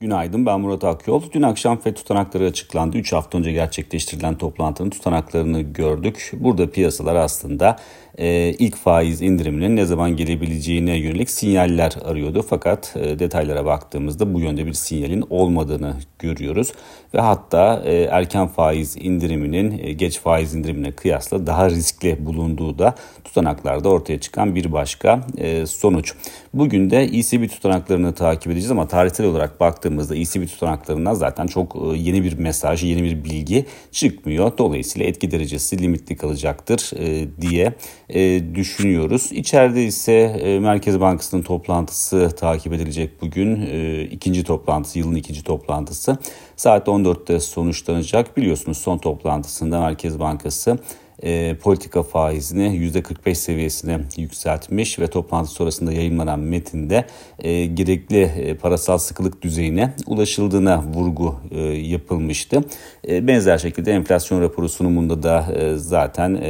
Günaydın ben Murat Akyol. Dün akşam FED tutanakları açıklandı. 3 hafta önce gerçekleştirilen toplantının tutanaklarını gördük. Burada piyasalar aslında e, ilk faiz indiriminin ne zaman gelebileceğine yönelik sinyaller arıyordu. Fakat e, detaylara baktığımızda bu yönde bir sinyalin olmadığını görüyoruz. Ve hatta e, erken faiz indiriminin e, geç faiz indirimine kıyasla daha riskli bulunduğu da tutanaklarda ortaya çıkan bir başka e, sonuç. Bugün de ECB tutanaklarını takip edeceğiz ama tarihsel olarak baktığımızda ECB tutanaklarından zaten çok e, yeni bir mesaj, yeni bir bilgi çıkmıyor. Dolayısıyla etki derecesi limitli kalacaktır e, diye e, düşünüyoruz. İçeride ise Merkez Bankası'nın toplantısı takip edilecek bugün. İkinci toplantısı, yılın ikinci toplantısı. Saat 14'te sonuçlanacak. Biliyorsunuz son toplantısında Merkez Bankası e, politika faizini %45 seviyesine yükseltmiş ve toplantı sonrasında yayınlanan metinde e, gerekli e, parasal sıkılık düzeyine ulaşıldığına vurgu yapılmıştı. Benzer şekilde enflasyon raporu sunumunda da zaten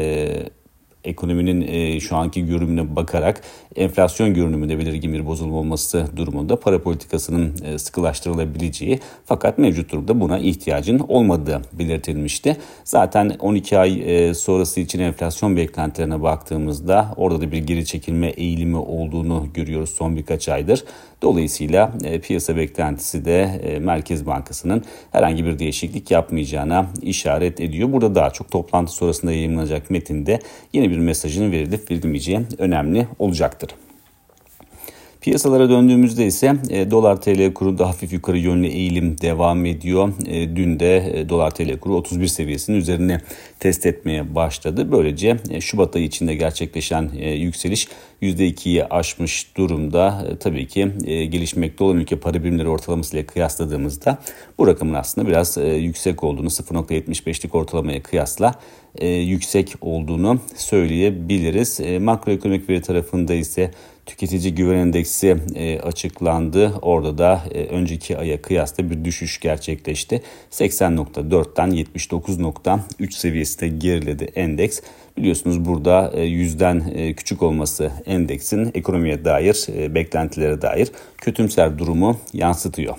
ekonominin e, şu anki görünümüne bakarak enflasyon görünümünde belirgin bir bozulma olması durumunda para politikasının e, sıkılaştırılabileceği fakat mevcut durumda buna ihtiyacın olmadığı belirtilmişti. Zaten 12 ay e, sonrası için enflasyon beklentilerine baktığımızda orada da bir geri çekilme eğilimi olduğunu görüyoruz son birkaç aydır. Dolayısıyla e, piyasa beklentisi de e, Merkez Bankası'nın herhangi bir değişiklik yapmayacağına işaret ediyor. Burada daha çok toplantı sonrasında yayınlanacak metinde yeni bir mesajın verilip verilmeyeceği önemli olacaktır. Piyasalara döndüğümüzde ise e, dolar TL kurunda hafif yukarı yönlü eğilim devam ediyor. E, dün de e, dolar TL kuru 31 seviyesinin üzerine test etmeye başladı. Böylece e, Şubat ayı içinde gerçekleşen e, yükseliş %2'yi aşmış durumda. E, tabii ki e, gelişmekte olan ülke para birimleri ortalamasıyla kıyasladığımızda bu rakamın aslında biraz e, yüksek olduğunu 0.75'lik ortalamaya kıyasla e, yüksek olduğunu söyleyebiliriz. E, makroekonomik veri tarafında ise tüketici güven endeksi e, açıklandı. Orada da e, önceki aya kıyasla bir düşüş gerçekleşti. 80.4'ten 79.3 seviyesinde geriledi endeks. Biliyorsunuz burada e, yüzden e, küçük olması endeksin ekonomiye dair, e, beklentilere dair kötümser durumu yansıtıyor.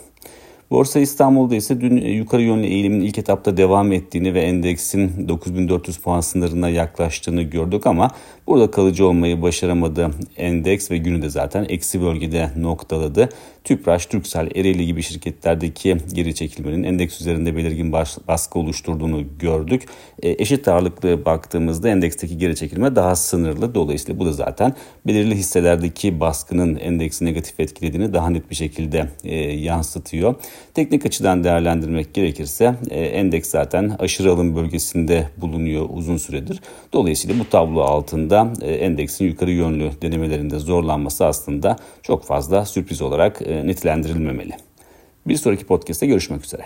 Borsa İstanbul'da ise dün e, yukarı yönlü eğilimin ilk etapta devam ettiğini ve endeksin 9400 puan sınırına yaklaştığını gördük ama burada kalıcı olmayı başaramadı endeks ve günü de zaten eksi bölgede noktaladı. Tüpraş, Türksel, Ereğli gibi şirketlerdeki geri çekilmenin endeks üzerinde belirgin baskı oluşturduğunu gördük. E, eşit ağırlıklı baktığımızda endeksteki geri çekilme daha sınırlı. Dolayısıyla bu da zaten belirli hisselerdeki baskının endeksi negatif etkilediğini daha net bir şekilde e, yansıtıyor. Teknik açıdan değerlendirmek gerekirse e, endeks zaten aşırı alım bölgesinde bulunuyor uzun süredir. Dolayısıyla bu tablo altında e, endeksin yukarı yönlü denemelerinde zorlanması aslında çok fazla sürpriz olarak e, nitelendirilmemeli. Bir sonraki podcast'te görüşmek üzere.